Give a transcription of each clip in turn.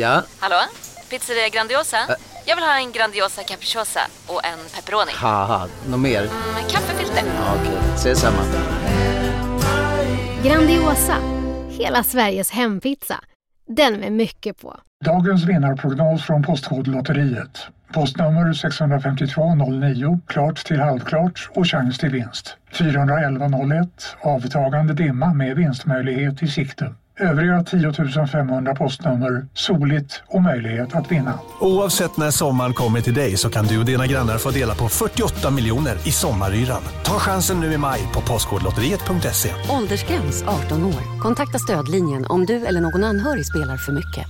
Ja? Hallå? Pizzeria Grandiosa? Jag vill ha en Grandiosa capriciosa och en pepperoni. Haha, något mer? Med kaffefilter. Ja, Okej, ses samma. Grandiosa, hela Sveriges hempizza. Den med mycket på. Dagens vinnarprognos från Postkodlotteriet. Postnummer 65209, klart till halvklart och chans till vinst. 41101, avtagande dimma med vinstmöjlighet i sikte. Övriga 10 500 postnummer, soligt och möjlighet att vinna. Oavsett när sommaren kommer till dig så kan du och dina grannar få dela på 48 miljoner i sommaryran. Ta chansen nu i maj på Postkodlotteriet.se. Åldersgräns 18 år. Kontakta stödlinjen om du eller någon anhörig spelar för mycket.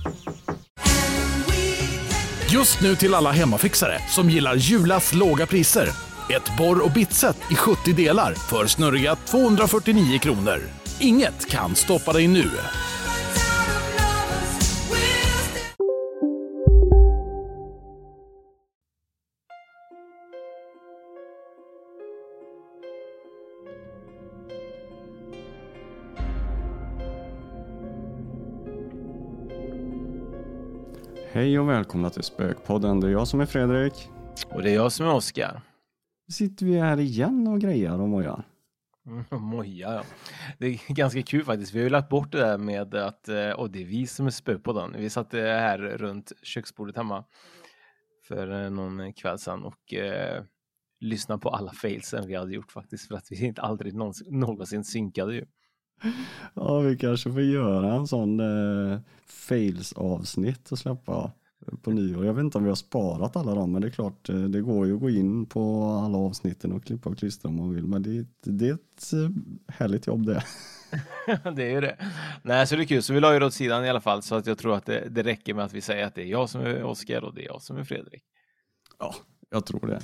Just nu till alla hemmafixare som gillar Julas låga priser. Ett borr och bitset i 70 delar för snurriga 249 kronor. Inget kan stoppa dig nu. Hej och välkomna till Spökpodden. Det är jag som är Fredrik. Och det är jag som är Oskar. Sitter vi här igen och grejar och mojar. Mm, Moja, ja. Det är ganska kul faktiskt. Vi har ju lagt bort det där med att eh, och det är vi som är spökpodden. Vi satt eh, här runt köksbordet hemma för eh, någon kväll sedan och eh, lyssnade på alla failsen vi hade gjort faktiskt för att vi inte aldrig någonsin, någonsin synkade ju. Ja, vi kanske får göra en sån eh, fails avsnitt och släppa på nyår. Jag vet inte om vi har sparat alla dem, men det är klart, eh, det går ju att gå in på alla avsnitten och klippa och klistra om man vill. Men det, det är ett eh, härligt jobb det. det är ju det. Nej, så det är kul. Så vi la ju det åt sidan i alla fall så att jag tror att det, det räcker med att vi säger att det är jag som är Oskar och det är jag som är Fredrik. Ja, jag tror det.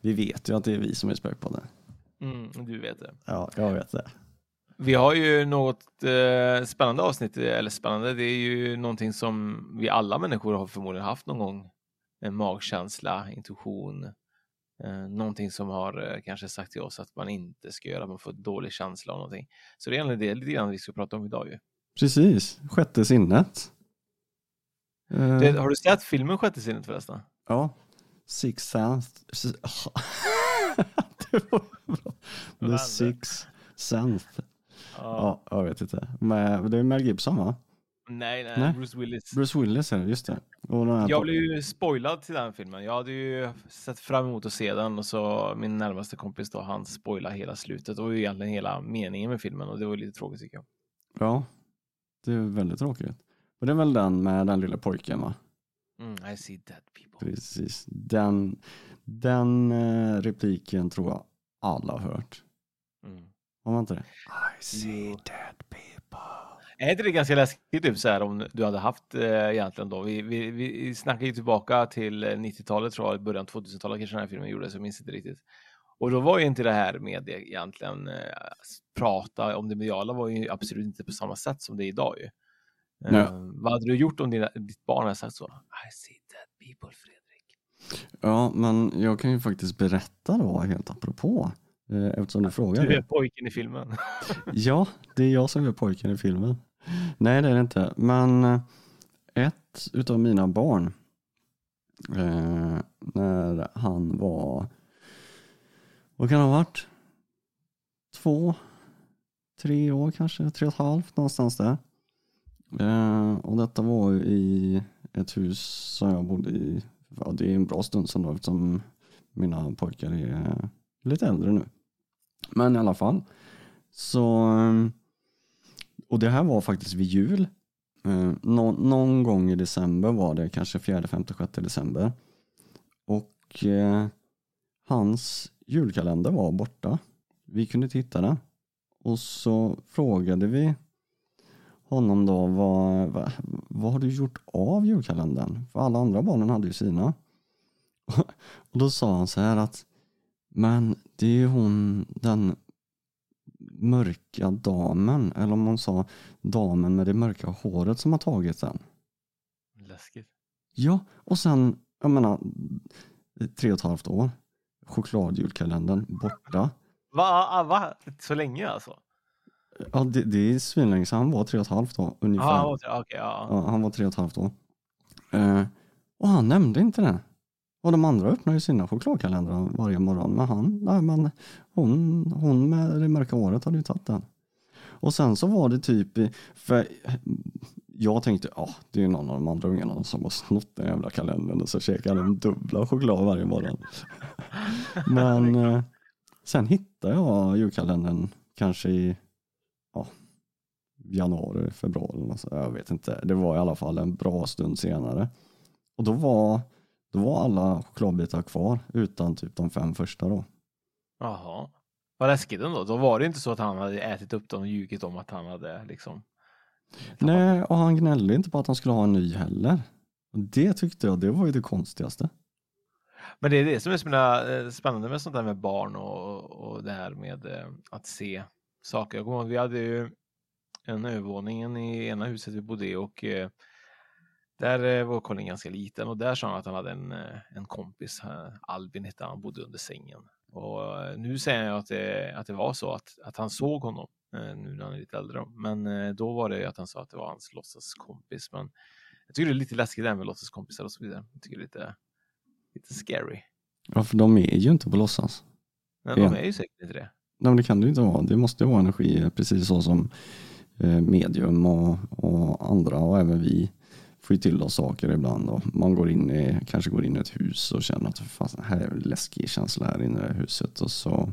Vi vet ju att det är vi som är Spökpodden. Mm, du vet det. Ja, jag vet det. Vi har ju något eh, spännande avsnitt, eller spännande, det är ju någonting som vi alla människor har förmodligen haft någon gång. En magkänsla, intuition, eh, någonting som har eh, kanske sagt till oss att man inte ska göra, man får dålig känsla av någonting. Så det är egentligen det lite grann vi ska prata om idag ju. Precis, sjätte sinnet. Eh, Det, har du sett filmen Sjätte sinnet förresten? Ja, Six Sense. det var bra. The? Six Sense. Ja, jag vet inte. Men det är Mel Gibson va? Nej, nej, Nej. Bruce Willis. Bruce Willis är det, just det. Jag blev ju spoilad till den filmen. Jag hade ju sett fram emot att se den och så min närmaste kompis då, han spoilade hela slutet och egentligen hela meningen med filmen och det var lite tråkigt tycker jag. Ja, det är väldigt tråkigt. Och det är väl den med den lilla pojken va? Mm, I see dead people. Precis. Den, den eh, repliken tror jag alla har hört. Mm. Har man inte det? I see dead people. Är inte det ganska läskigt typ, så här, om du hade haft eh, egentligen då? Vi, vi, vi snackar ju tillbaka till eh, 90-talet tror jag, början 2000-talet kanske den här filmen gjordes, jag minns inte riktigt. Och då var ju inte det här med det egentligen, eh, prata om det mediala var ju absolut inte på samma sätt som det är idag ju. Eh, Nej. vad hade du gjort om dina, ditt barn hade sagt så? I see dead people, Fredrik. Ja, men jag kan ju faktiskt berätta då helt apropå. Eh, Eftersom du frågar Du det. är pojken i filmen. Ja, det är jag som är pojken i filmen. Nej, det är det inte. Men eh, ett utav mina barn, eh, när han var, vad kan han ha varit? Två, tre år kanske, tre och ett halvt någonstans där. Och detta var i ett hus som jag bodde i, ja, det är en bra stund sedan då eftersom mina pojkar är lite äldre nu. Men i alla fall. Så, eh, och det här var faktiskt vid jul. Eh, nå- någon gång i december var det, kanske 4, 5, 6 december. Och eh, hans julkalender var borta. Vi kunde inte hitta den. Och så frågade vi honom då, vad, vad, vad har du gjort av julkalendern? För alla andra barnen hade ju sina. Och då sa han så här att, men det är ju hon, den mörka damen, eller om hon sa damen med det mörka håret som har tagit den. Läskigt. Ja, och sen, jag menar, tre och ett halvt år. Chokladjulkalendern borta. Va? Ah, va? Så länge alltså? Ja, det, det är svinlänge sedan han var tre och ett halvt år ungefär. Ja, okej, ja. Ja, han var tre och ett halvt år. Eh, och han nämnde inte det. Och de andra öppnar ju sina chokladkalendrar varje morgon. Men han, nej men hon, hon med det mörka håret hade ju tagit den. Och sen så var det typ, för jag tänkte, ja det är ju någon av de andra ungarna som har snott den jävla kalendern och så käkar de dubbla choklad varje morgon. Men eh, sen hittade jag julkalendern kanske i ja, januari, februari, alltså, jag vet inte. Det var i alla fall en bra stund senare. Och då var, då var alla chokladbitar kvar utan typ de fem första då. Jaha. Vad läskigt ändå. Då var det inte så att han hade ätit upp dem och ljugit om att han hade liksom. Nej, och han gnällde inte på att han skulle ha en ny heller. Och det tyckte jag, det var ju det konstigaste. Men det är det som är eh, spännande med sånt där med barn och, och det här med eh, att se saker. Jag kommer ihåg, vi hade ju en övervåning i ena huset vi bodde i och eh, där var Colin ganska liten och där sa han att han hade en, en kompis, Albin hette han, bodde under sängen. Och eh, nu säger jag att det, att det var så att, att han såg honom eh, nu när han är lite äldre. Men eh, då var det att han sa att det var hans låtsaskompis. Men jag tycker det är lite läskigt det här med låtsaskompisar och så vidare. Jag tycker det är lite, lite scary. Ja, för de är ju inte på låtsas. Men de är ju säkert inte det. Nej, men det kan det inte vara. Det måste vara energi, precis så som medium och, och andra och även vi får ju till oss saker ibland. Och man går in i, kanske går in i ett hus och känner att fan, här är en läskig känsla här inne i huset. Och så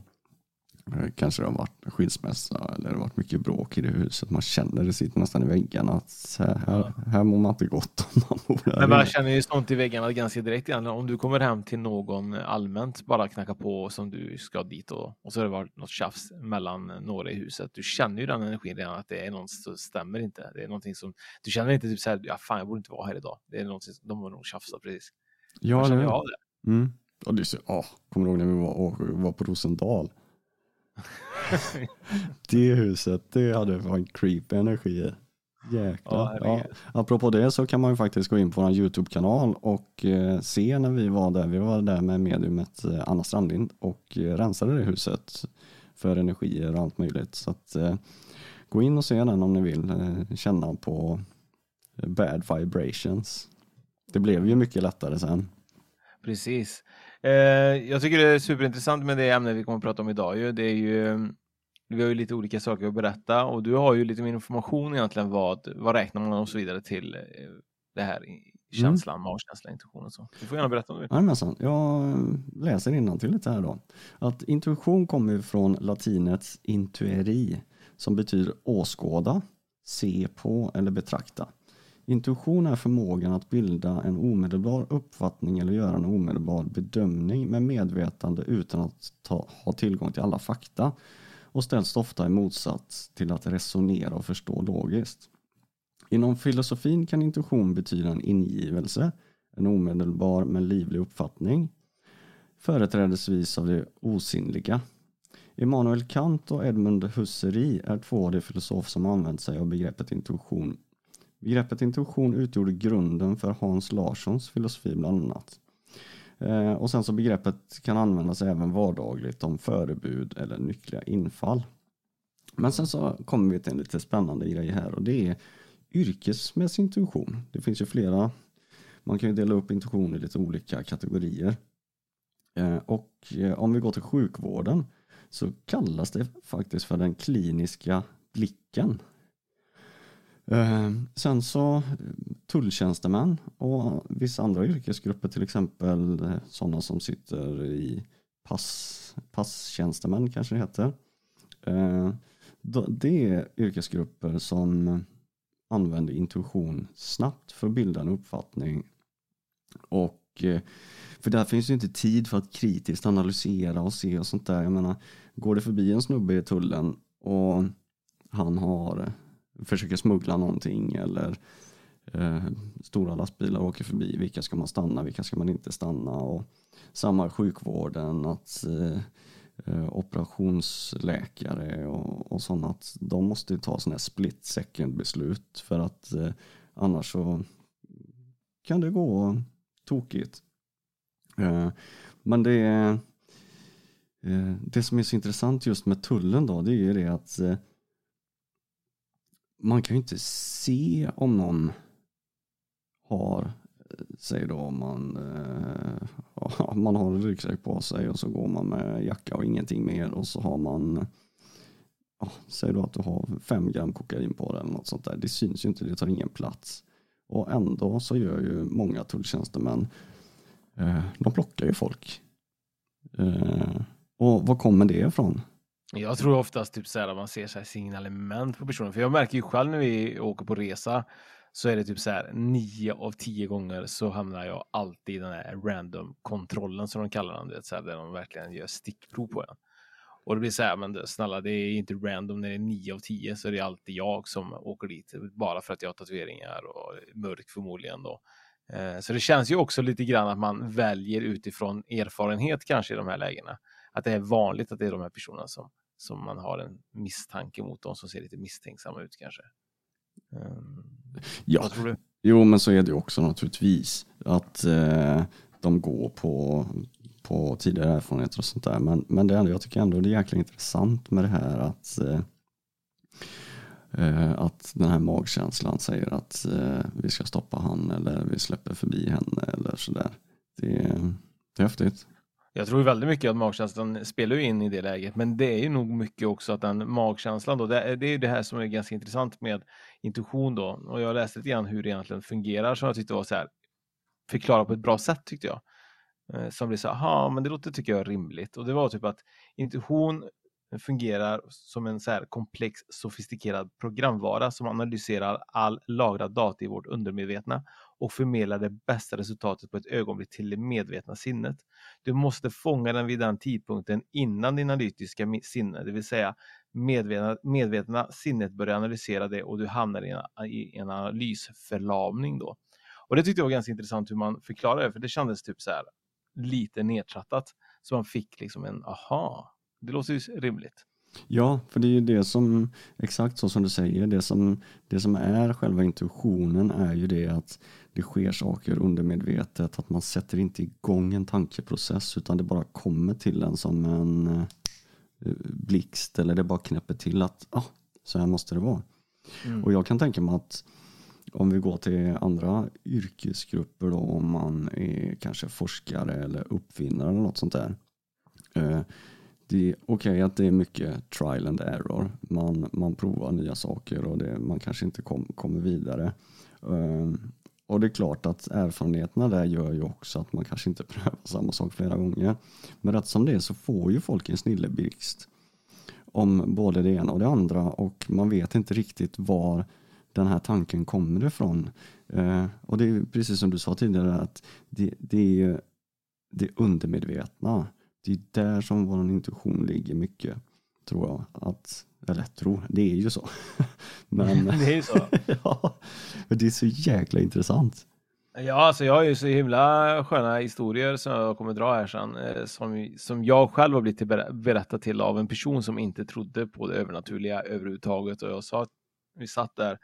kanske det har varit skilsmässa eller det har varit mycket bråk i det huset. Man känner det sitter nästan i väggarna att här, här mår man inte gott om man bor där Men man känner ju sånt i väggarna ganska direkt. Om du kommer hem till någon allmänt, bara knackar på som du ska dit och, och så har det varit något tjafs mellan några i huset. Du känner ju den energin redan att det är något som stämmer inte. Det är någonting som, du känner inte typ så här, ja fan jag borde inte vara här idag. Det är någonting, de har nog tjafsat precis. Ja, det. det. Mm. Och det är så, åh, kommer du ihåg när vi var, var på Rosendal? det huset, det hade fan creepy energi Jäklar. Ja, ja. Apropå det så kan man ju faktiskt gå in på vår YouTube-kanal och eh, se när vi var där. Vi var där med mediumet eh, Anna Strandlind och eh, rensade det huset för energier och allt möjligt. Så att, gå in och se den om ni vill känna på bad vibrations. Det blev ju mycket lättare sen. Precis. Eh, jag tycker det är superintressant med det ämne vi kommer att prata om idag. Ju. Det är ju, vi har ju lite olika saker att berätta och du har ju lite mer information egentligen vad, vad räknar man och så vidare till eh, det här mm. känslan, mm. magkänsla, intuition och så. Du får gärna berätta om det. Jajamensan, jag läser till lite här då. Att intuition kommer från latinets intueri som betyder åskåda, se på eller betrakta. Intuition är förmågan att bilda en omedelbar uppfattning eller göra en omedelbar bedömning med medvetande utan att ta, ha tillgång till alla fakta och ställs ofta i motsats till att resonera och förstå logiskt. Inom filosofin kan intuition betyda en ingivelse, en omedelbar men livlig uppfattning, företrädesvis av det osynliga. Immanuel Kant och Edmund Husserl är två av de filosofer som använt sig av begreppet intuition Begreppet intuition utgjorde grunden för Hans Larssons filosofi bland annat. Eh, och sen så begreppet kan användas även vardagligt om förebud eller nyckliga infall. Men sen så kommer vi till en lite spännande grej här och det är yrkesmässig intuition. Det finns ju flera, man kan ju dela upp intuition i lite olika kategorier. Eh, och eh, om vi går till sjukvården så kallas det faktiskt för den kliniska blicken Eh, sen så eh, tulltjänstemän och vissa andra yrkesgrupper, till exempel eh, sådana som sitter i pass, passtjänstemän kanske det heter. Det är yrkesgrupper som använder intuition snabbt för att bilda en uppfattning. Och för där finns ju inte tid för att kritiskt analysera och se och sånt där. Jag menar, går det förbi en snubbe i tullen och han har försöker smuggla någonting eller eh, stora lastbilar åker förbi. Vilka ska man stanna, vilka ska man inte stanna? Och samma sjukvården, att eh, eh operationsläkare och, och sådana, att de måste ta sådana här split second beslut för att eh, annars så kan det gå tokigt. Eh, men det eh, det som är så intressant just med tullen då, det är ju det att eh, man kan ju inte se om någon har säg då om man, eh, man har en ryggsäck på sig och så går man med jacka och ingenting mer och så har man ja, säg då att du har fem gram kokain på dig eller något sånt där. Det syns ju inte, det tar ingen plats. Och ändå så gör ju många tulltjänstemän, eh, de plockar ju folk. Eh, och var kommer det ifrån? Jag tror oftast typ så här, att man ser så här signalement på personen. För jag märker ju själv när vi åker på resa så är det typ så här nio av tio gånger så hamnar jag alltid i den här random kontrollen som de kallar den. Det, så här, där de verkligen gör stickprov på en. Och det blir så här, men snälla, det är inte random när det är nio av tio så är det alltid jag som åker dit bara för att jag har tatueringar och mörk förmodligen då. Eh, så det känns ju också lite grann att man väljer utifrån erfarenhet kanske i de här lägena. Att det är vanligt att det är de här personerna som, som man har en misstanke mot, de som ser lite misstänksamma ut kanske. Um, ja, jo men så är det också naturligtvis. Att eh, de går på på tidigare erfarenheter och sånt där. Men, men det ändå, jag tycker ändå det är jäkla intressant med det här att eh, eh, att den här magkänslan säger att eh, vi ska stoppa han eller vi släpper förbi henne eller sådär. Det, det är häftigt. Jag tror väldigt mycket att magkänslan spelar in i det läget, men det är ju nog mycket också att den magkänslan då, det, det är det här som är ganska intressant med intuition då. Och jag läste lite grann hur det egentligen fungerar som jag tyckte var så här förklara på ett bra sätt tyckte jag. Eh, som blir så ja men det låter tycker jag rimligt. Och det var typ att intuition fungerar som en så här komplex sofistikerad programvara som analyserar all lagrad data i vårt undermedvetna och förmedla det bästa resultatet på ett ögonblick till det medvetna sinnet. Du måste fånga den vid den tidpunkten innan din analytiska sinne, det vill säga medvetna, medvetna sinnet börjar analysera det och du hamnar i en, i en analysförlamning då. Och det tyckte jag var ganska intressant hur man förklarade det, för det kändes typ så här, lite nedtrattat. Så man fick liksom en aha, det låter ju rimligt. Ja, för det är ju det som, exakt så som du säger, det som, det som är själva intuitionen är ju det att det sker saker undermedvetet, att man sätter inte igång en tankeprocess utan det bara kommer till en som en eh, blixt eller det bara knäpper till att ah, så här måste det vara. Mm. Och jag kan tänka mig att om vi går till andra yrkesgrupper då, om man är kanske forskare eller uppfinnare eller något sånt där. Eh, det är okej okay att det är mycket trial and error. Man, man provar nya saker och det, man kanske inte kom, kommer vidare. Eh, och det är klart att erfarenheterna där gör ju också att man kanske inte prövar samma sak flera gånger. Men rätt som det är så får ju folk en snilleblixt om både det ena och det andra och man vet inte riktigt var den här tanken kommer ifrån. Eh, och det är precis som du sa tidigare att det, det är det undermedvetna. Det är där som vår intuition ligger mycket, tror jag. Att, eller tror, det är ju så. Men, det är ju så. ja, det är så jäkla intressant. Ja, alltså jag har ju så himla sköna historier som jag kommer dra här sen, eh, som, som jag själv har blivit berättad till av en person som inte trodde på det övernaturliga överhuvudtaget. Och jag sa vi satt där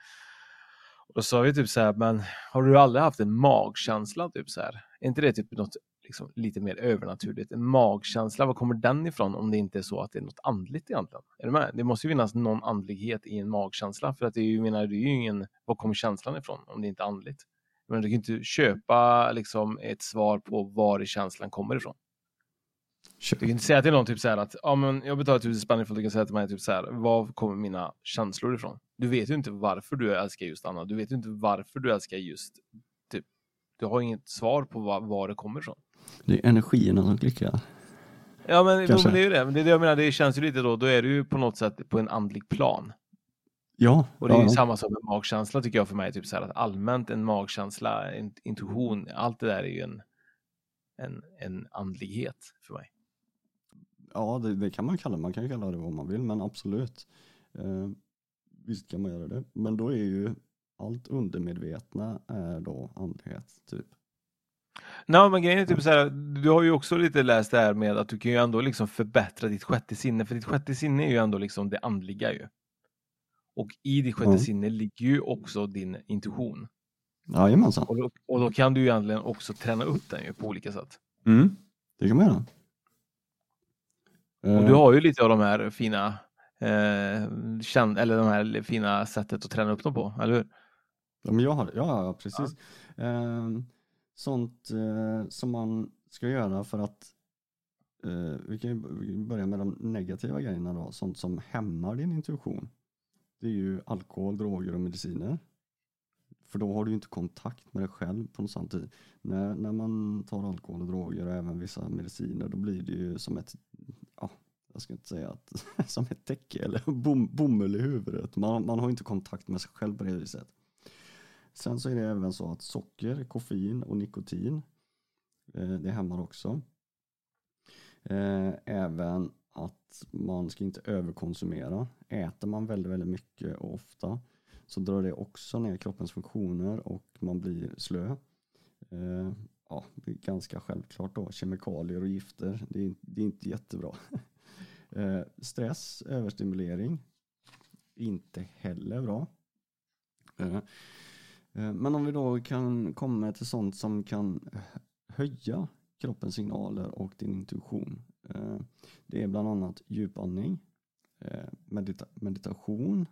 och då sa vi typ så här, men har du aldrig haft en magkänsla? Typ så här? Är inte det typ något liksom, lite mer övernaturligt? En magkänsla, var kommer den ifrån om det inte är så att det är något andligt egentligen? Är du med? Det måste ju finnas någon andlighet i en magkänsla för att det är ju, menar, det är ju ingen, var kommer känslan ifrån om det inte är andligt? Men du kan ju inte köpa liksom, ett svar på var känslan kommer ifrån. Du kan inte säga till någon typ så här att ja, men jag betalar tusen spänn för att du kan säga till mig typ så här, var kommer mina känslor ifrån? Du vet ju inte varför du älskar just Anna. Du vet ju inte varför du älskar just typ. Du har inget svar på var, var det kommer ifrån. Det är energierna som klickar. Ja, men, men det är ju det. Men det är det jag menar. Det känns ju lite då. Då är du ju på något sätt på en andlig plan. Ja. Och det är ju ja. samma som med magkänsla tycker jag för mig. Typ så här att allmänt en magkänsla, en intuition, allt det där är ju en, en, en andlighet för mig. Ja, det, det, kan man kalla Man kan kalla det vad man vill, men absolut. Eh, visst kan man göra det. Men då är ju allt undermedvetna är då andlighet, typ. Nej, men grejen är typ så här, du har ju också lite läst det här med att du kan ju ändå liksom förbättra ditt sjätte sinne, för ditt sjätte sinne är ju ändå liksom det andliga ju. Och i ditt sjätte mm. sinne ligger ju också din intuition. Jajamensan. Och då, och då kan du ju egentligen också träna upp den ju på olika sätt. Mm, det kan man göra. Och du eh. har ju lite av de här fina eh, eller de här fina sättet att träna upp dem på, eller hur? Ja, men jag har, ja precis. Ja. Eh, sånt eh, som man ska göra för att eh, vi kan ju börja med de negativa grejerna då, sånt som hämmar din intuition. Det är ju alkohol, droger och mediciner. För då har du ju inte kontakt med dig själv på något sånt tid. När, när man tar alkohol och droger och även vissa mediciner då blir det ju som ett, ja, jag ska inte säga att, som ett täcke eller bom, bomull i huvudet. Man, man har inte kontakt med sig själv på det viset. Sen så är det även så att socker, koffein och nikotin, eh, det hämmar också. Eh, även att man ska inte överkonsumera. Äter man väldigt, väldigt mycket och ofta så drar det också ner kroppens funktioner och man blir slö. Eh, ja, det är ganska självklart då. Kemikalier och gifter, det är, det är inte jättebra. Stress, överstimulering, inte heller bra. Eh, men om vi då kan komma till sånt som kan eh, höja kroppens signaler och din intuition. Eh, det är bland annat djupandning, medita meditation,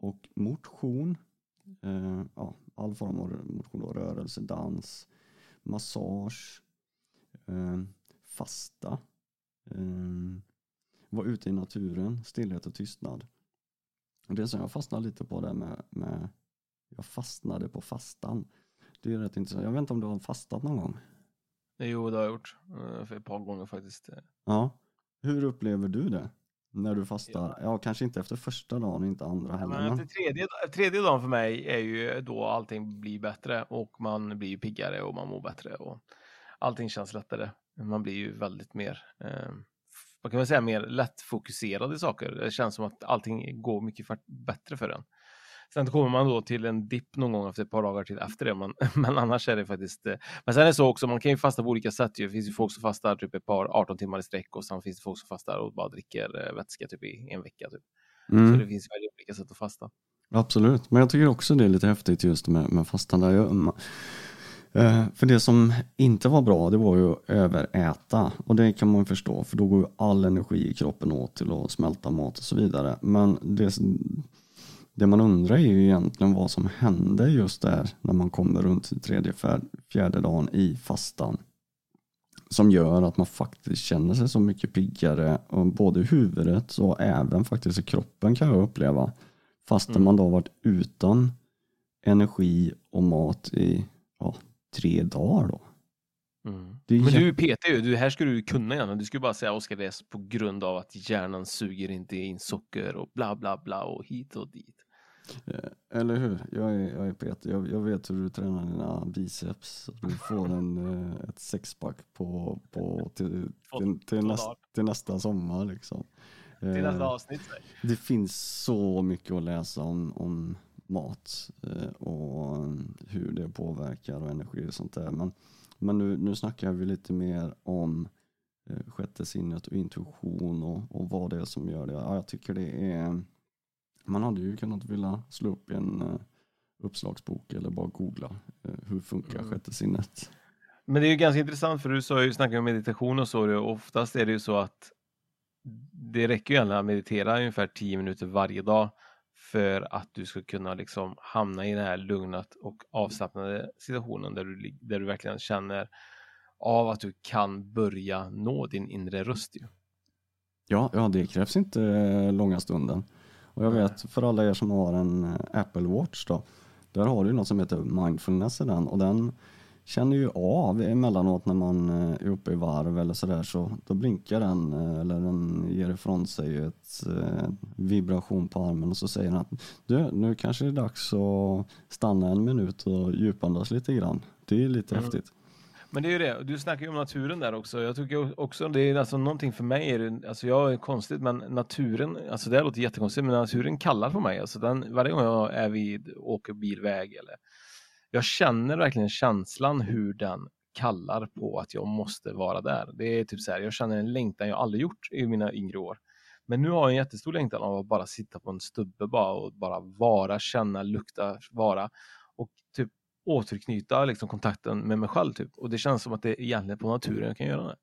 och motion, ja, all form av motion, då, rörelse, dans, massage, fasta, vara ute i naturen, stillhet och tystnad. Det som jag fastnade lite på där med, med jag fastnade på fastan. Det är rätt intressant. Jag vet inte om du har fastat någon gång? Jo, det har jag gjort. Eh, för ett par gånger faktiskt. Ja. Hur upplever du det? När du fastar? Ja. ja, kanske inte efter första dagen, inte andra heller. Men efter tredje, tredje dagen för mig är ju då allting blir bättre och man blir piggare och man mår bättre och allting känns lättare. Man blir ju väldigt mer, eh, vad kan man säga, mer lättfokuserad i saker. Det känns som att allting går mycket bättre för en. Sen kommer man då till en dipp någon gång efter ett par dagar till efter det. Men, men annars är det faktiskt. Eh, men sen är det så också, man kan ju fasta på olika sätt. Det finns ju folk som fastar typ ett par 18 timmar i sträck och sen finns det folk som fastar och bara dricker eh, vätska typ i en vecka. Typ. Mm. Så det finns väldigt olika sätt att fasta. Absolut, men jag tycker också det är lite häftigt just med, med fastan. Där jag, för det som inte var bra, det var ju att överäta. Och det kan man förstå, för då går ju all energi i kroppen åt till att smälta mat och så vidare. Men det, det man undrar är ju egentligen vad som hände just där när man kommer runt tredje, fjärde dagen i fastan. Som gör att man faktiskt känner sig så mycket piggare, både i huvudet och även faktiskt i kroppen kan jag uppleva. Fastän mm. man då varit utan energi och mat i ja, tre dagar då. Mm. Men du är PT, du, här skulle du kunna gärna. Du skulle bara säga Oskar det är på grund av att hjärnan suger inte in socker och bla bla bla och hit och dit. Eh, eller hur? Jag är, jag är Peter. Jag, jag vet hur du tränar dina biceps. Du får en, eh, ett sexpack på, på, till, till, till, näst, till nästa sommar. Liksom. Till nästa eh, avsnitt. Det finns så mycket att läsa om, om mat och hur det påverkar och energi och sånt där. Men, men nu, nu snackar vi lite mer om sjätte sinnet och intuition och, och vad det är som gör det. Ja, jag tycker det är man hade ju kunnat vilja slå upp en uh, uppslagsbok eller bara googla hur funkar mm. sjätte sinnet. Men det är ju ganska intressant för du sa ju, snackade om meditation och så och oftast är det ju så att det räcker ju att meditera ungefär 10 minuter varje dag för att du ska kunna liksom hamna i den här lugnat och avslappnade situationen där du, där du verkligen känner av att du kan börja nå din inre röst. Ju. Ja, ja, det krävs inte eh, långa stunden. Och jag vet för alla er som har en eh, Apple Watch då, där har du något som heter mindfulness i den och den känner ju av emellanåt när man eh, är uppe i varv eller sådär så då blinkar den eh, eller den ger ifrån sig ett vibration på armen och så säger den att du, nu kanske det är dags att stanna en minut och djupandas lite grann. Det är lite mm. häftigt. Men det är ju det, du snackar ju om naturen där också. Jag tycker också det är alltså någonting för mig, är det, alltså jag är konstigt men naturen, alltså det låter jättekonstigt men naturen kallar på mig. Alltså den, varje gång jag är vid, åker bilväg eller jag känner verkligen känslan hur den kallar på att jag måste vara där. Det är typ så här, jag känner en längtan jag aldrig gjort i mina yngre år. Men nu har jag en jättestor längtan av att bara sitta på en stubbe bara och bara vara, känna, lukta, vara. Och typ återknyta liksom, kontakten med mig själv. Typ. Och det känns som att det är egentligen på naturen jag kan göra det.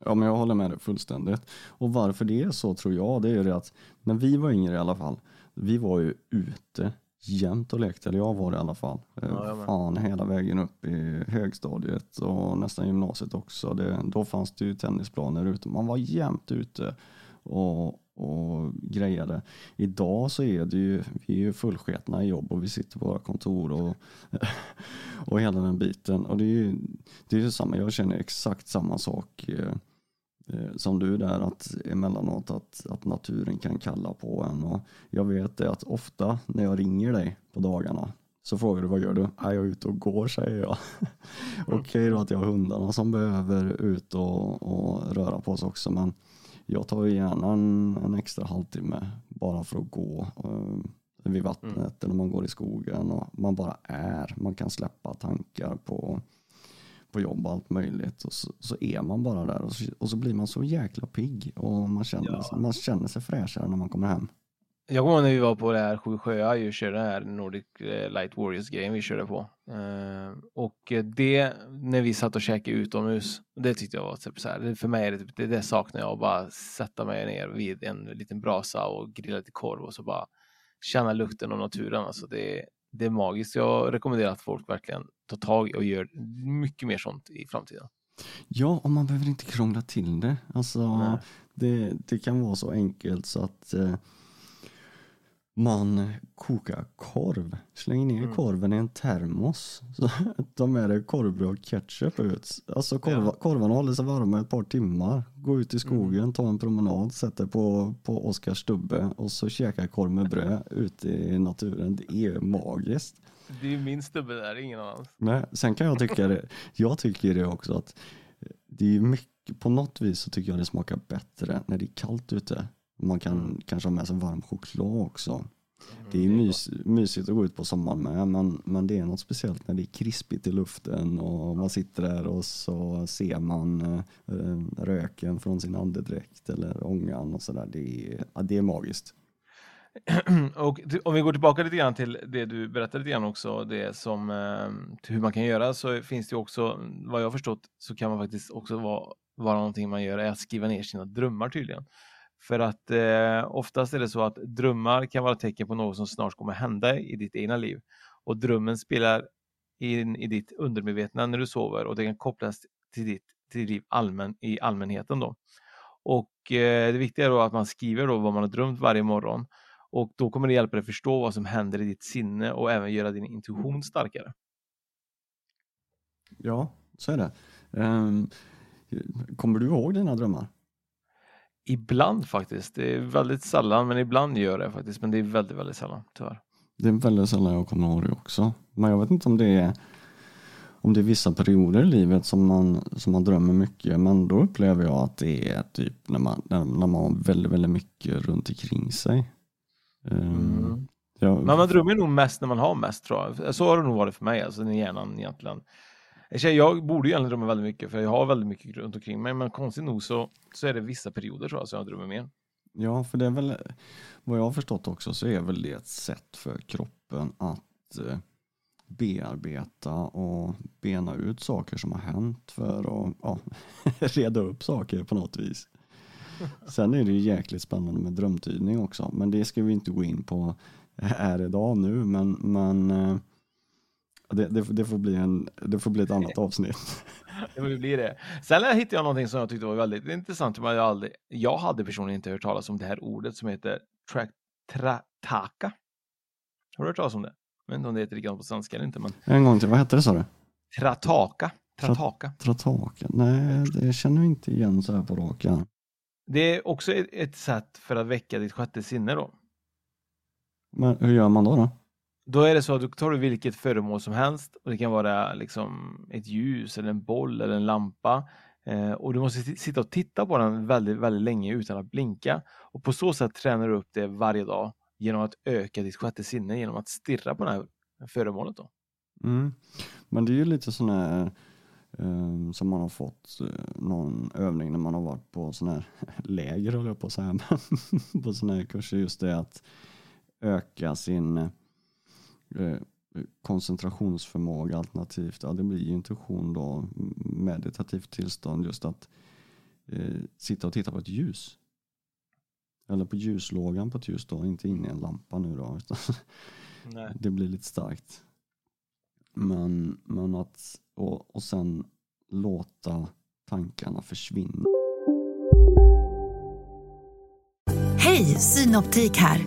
Ja, men jag håller med dig fullständigt. Och varför det är så tror jag, det är det att när vi var yngre i alla fall, vi var ju ute jämt och lekte, eller jag var det i alla fall. Eh, Ja, Fan hela vägen upp i högstadiet och nästan gymnasiet också. Det, då fanns det ju tennisplaner ute. Man var jämt ute och, och grejade. Idag så är det ju, vi är ju fullsketna i jobb och vi sitter på våra kontor och, och hela den biten. Och det är ju det är ju samma, jag känner exakt samma sak eh, som du där, att emellanåt att, att naturen kan kalla på en. Och jag vet det att ofta när jag ringer dig på dagarna så frågar du vad gör du? "Nej, Jag är ute och går säger jag. Okej då att jag har hundarna som behöver ut och, och röra på sig också men jag tar gärna en, en extra halvtimme bara för att gå eh, vid vattnet eller man går i skogen och man bara är. Man kan släppa tankar på, på jobb och allt möjligt och så, så är man bara där och så, och så blir man så jäkla pigg och man känner, man känner sig fräschare när man kommer hem. Jag kommer ihåg när vi var på det här Sju sjöar och körde den här Nordic eh, Light Warriors-grejen vi körde på. Eh, och det, när vi satt och käkade utomhus, det tyckte jag var typ så här, det- för mig är det, typ, det, det saknar jag, att bara sätta mig ner vid en liten brasa och grilla lite korv och så bara känna lukten av naturen. Alltså det, det är magiskt. Jag rekommenderar att folk verkligen tar tag i och gör mycket mer sånt i framtiden. Ja, och man behöver inte krångla till det. Alltså, det, det kan vara så enkelt så att eh, man kokar korv. Slänger ner Mm. korven i en termos. Så tar med dig korvbröd och ketchup ut. Alltså korva, korvarna håller sig varma ett par timmar. Gå ut i skogen, ta en promenad, sätt dig på, på Oskars stubbe och så käka korv med bröd ute i naturen. Det är magiskt. Det är min stubbe där, ingen annan. Nej, sen kan jag tycka det, jag tycker det också att det är mycket, på något vis så tycker jag det smakar bättre när det är kallt ute. Man kan kanske ha med sig varm choklad också. Det är mys, mysigt att gå ut på sommaren med men, men det är något speciellt när det är krispigt i luften och man sitter där och så ser man eh, röken från sin andedräkt eller ångan och sådär. Det, är- ja, det är magiskt. och om vi går tillbaka lite grann till det du berättade lite grann också, det som eh, hur man kan göra så finns det också, vad jag har förstått, så kan man faktiskt också vara, vara någonting man gör är att skriva ner sina drömmar tydligen. För att eh, oftast är det så att drömmar kan vara tecken på något som snart kommer hända i ditt egna liv. Och drömmen spelar in i ditt undermedvetna när du sover och det kan kopplas till ditt, till liv allmän, i allmänheten då. Och eh, det viktiga är då att man skriver då vad man har drömt varje morgon och då kommer det hjälpa dig förstå vad som händer i ditt sinne och även göra din intuition starkare. Ja, så är det. Um, kommer du ihåg dina drömmar? Ibland faktiskt. Det är väldigt sällan, men ibland gör det faktiskt. Men det är väldigt, väldigt sällan, tyvärr. Det är väldigt sällan jag kommer ihåg det också. Men jag vet inte om det är om det är vissa perioder i livet som man, som man drömmer mycket. Men då upplever jag att det är typ när man, när, när man har väldigt, väldigt mycket runt omkring sig. Um, jag, Men man drömmer nog mest när man har mest, tror jag. Så har det nog varit för mig, alltså när hjärnan egentligen. Jag borde ju egentligen drömma väldigt mycket, för jag har väldigt mycket runt omkring mig. Men konstigt nog så, så är det vissa perioder, tror jag, som jag drömmer mer. Ja, för det är väl vad jag har förstått också så är väl det ett sätt för kroppen att eh, bearbeta och bena ut saker som har hänt för att ja, reda upp saker på något vis. Sen är det ju jäkligt spännande med drömtydning också, men det ska vi inte gå in på här idag nu, men, men eh, det, det, det, får bli en, det får bli ett annat avsnitt. Det får ju bli det. Sen hittade jag någonting som jag tyckte var väldigt intressant. Jag, aldrig, jag hade personligen inte hört talas om det här ordet som heter tra, trataka. Har du hört talas om det? Jag vet inte om det heter likadant på svenska eller inte. Men... En gång till, vad hette det sa du? Trataka. Trataka. Trataka? Nej, det känner jag inte igen så här på raken. Det är också ett, ett sätt för att väcka ditt sjätte sinne då. Men hur gör man då? då? Då är det så att du tar du vilket föremål som helst och det kan vara liksom ett ljus eller en boll eller en lampa eh, och du måste sitta och titta på den väldigt, väldigt länge utan att blinka och på så sätt tränar du upp det varje dag genom att öka ditt sjätte sinne genom att stirra på det här föremålet då. Mm. Men det är ju lite sån här um, som man har fått eh, någon övning när man har varit på sån här läger höll jag på att säga, på sån här kurser just det att öka sin koncentrationsförmåga alternativt, ja det blir intuition då, meditativt tillstånd just att eh, sitta och titta på ett ljus. Eller på ljuslågan på ett ljus då, inte inne i en lampa nu då. Utan Nej. Det blir lite starkt. Men, men att, och, och sen låta tankarna försvinna. Hej, Synoptik här.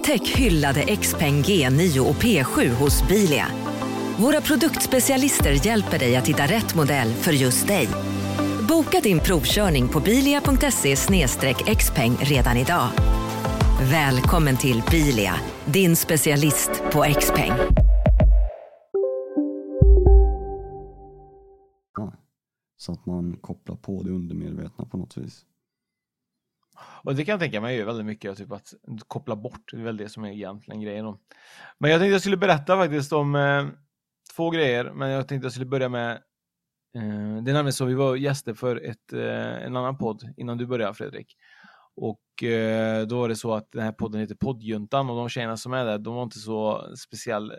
Upptäck hyllade XPeng G9 och P7 hos Bilia. Våra produktspecialister hjälper dig att hitta rätt modell för just dig. Boka din provkörning på bilia.se xpeng redan idag. Välkommen till Bilia, din specialist på X-peng. Så att man kopplar på det undermedvetna på något vis. Och det kan jag tänka mig är väldigt mycket typ att koppla bort. Det är väl det som är egentligen grejen. Då. Men jag tänkte jag skulle berätta faktiskt om eh, två grejer. Men jag tänkte jag skulle börja med eh, Det är nämligen så vi var gäster för ett, eh, en annan podd innan du började Fredrik. Och eh, då var det så att den här podden heter Poddjuntan och de tjejerna som är där, de var inte så speciell eh,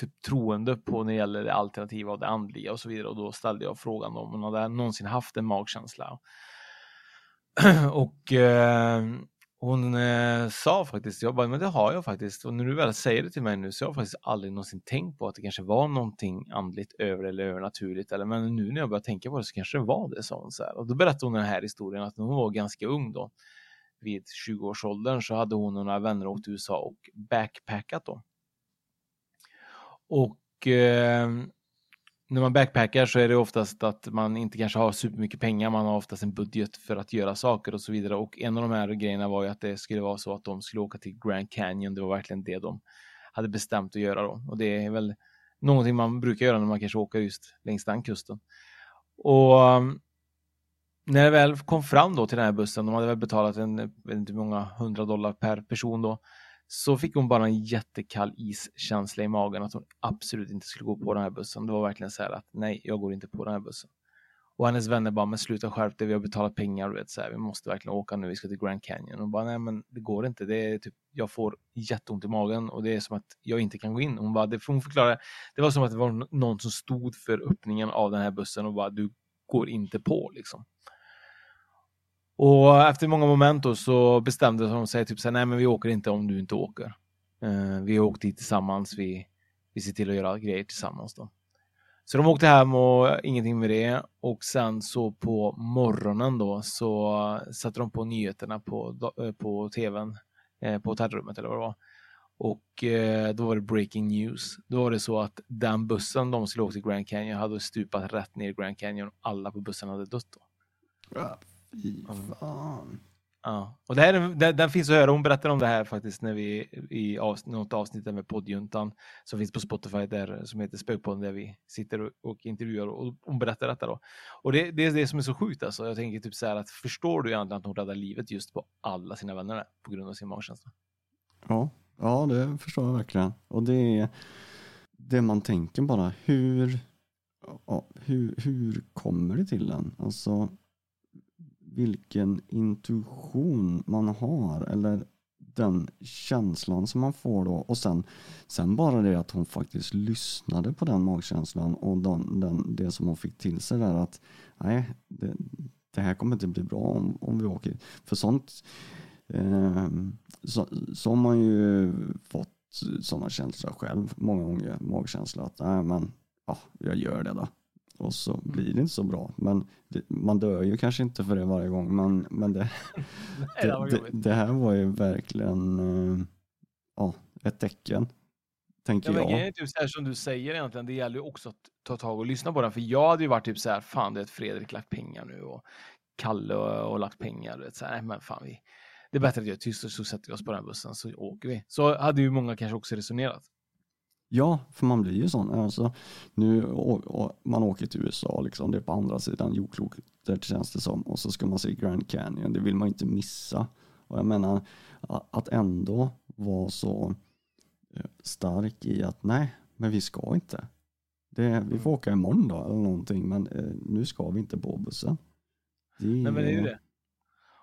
typ troende på när det gäller det alternativa och det andliga och så vidare. Och då ställde jag frågan om hon hade någonsin haft en magkänsla. och eh, hon eh, sa faktiskt, jag bara, men det har jag faktiskt. Och när du väl säger det till mig nu så har jag faktiskt aldrig någonsin tänkt på att det kanske var någonting andligt över eller övernaturligt. Eller, men nu när jag börjar tänka på det så kanske det var det, sa hon. Så här. Och då berättade hon den här historien att när hon var ganska ung då, vid 20-årsåldern, så hade hon och några vänner åkt till USA och backpackat då. Och eh, när man backpackar så är det oftast att man inte kanske har supermycket pengar, man har oftast en budget för att göra saker och så vidare. Och en av de här grejerna var ju att det skulle vara så att de skulle åka till Grand Canyon, det var verkligen det de hade bestämt att göra då. Och det är väl någonting man brukar göra när man kanske åker just längs den kusten. Och um, när det väl kom fram då till den här bussen, de hade väl betalat en, jag vet inte hur många hundra dollar per person då, så fick hon bara en jättekall iskänsla i magen att hon absolut inte skulle gå på den här bussen. Det var verkligen så här att nej, jag går inte på den här bussen. Och hennes vänner bara, men sluta skärp dig, vi har betalat pengar, vet, så här, vi måste verkligen åka nu, vi ska till Grand Canyon. Och bara, nej men det går inte, det är typ, jag får jätteont i magen och det är som att jag inte kan gå in. Hon bara, det hon förklarade, det var som att det var någon som stod för öppningen av den här bussen och bara, du går inte på liksom. Och efter många moment då så bestämde de sig typ så här, nej men vi åker inte om du inte åker. Uh, vi har åkt dit tillsammans, vi, vi ser till att göra grejer tillsammans då. Så de åkte hem och ingenting med det. Och sen så på morgonen då så satte de på nyheterna på, eh, på tvn, eh, på hotellrummet eller vad det var. Och eh, då var det breaking news. Då var det så att den bussen de skulle åka till Grand Canyon hade stupat rätt ner i Grand Canyon och alla på bussen hade dött då. Ja. Fy fan. Ja, och det här, det, den finns att höra. Hon berättar om det här faktiskt när vi i avsnitt, något avsnitt med poddjuntan som finns på Spotify där som heter Spökpodden där vi sitter och, och intervjuar och hon berättar detta då. Och det, det är det som är så sjukt alltså. Jag tänker typ så här att förstår du egentligen att hon räddar livet just på alla sina vänner på grund av sin magkänsla? Ja, ja, det förstår jag verkligen. Och det är det man tänker bara. Hur, ja, hur, hur kommer det till en? Alltså vilken intuition man har eller den känslan som man får då och sen, sen bara det att hon faktiskt lyssnade på den magkänslan och den, den, det som hon fick till sig där att nej, det, det här kommer inte bli bra om, om vi åker. För sånt eh, så, så har man ju fått sådana känslor själv många gånger, magkänsla att nej men ja, jag gör det då och så blir det inte så bra. Men det, man dör ju kanske inte för det varje gång men, men det, det, det, det, här var ju verkligen uh, ja, ett tecken. Tänker ja, jag. Typ så här som du säger egentligen, det gäller ju också att ta tag och lyssna på den. För jag hade ju varit typ så här, fan det är Fredrik lagt pengar nu och Kalle och, och lagt pengar. Vet, så här, men fan vi, det är bättre att jag är tyst och så sätter vi oss på den bussen så åker vi. Så hade ju många kanske också resonerat. Ja, för man blir ju sån. Alltså, nu, och, och man åker till USA, liksom, det är på andra sidan jordklotet känns det som. Och så ska man se Grand Canyon, det vill man inte missa. Och jag menar, att ändå vara så eh, stark i att nej, men vi ska inte. Det, vi får åka imorgon då eller någonting, men eh, nu ska vi inte på bussen. Det, nej, men det är ju det.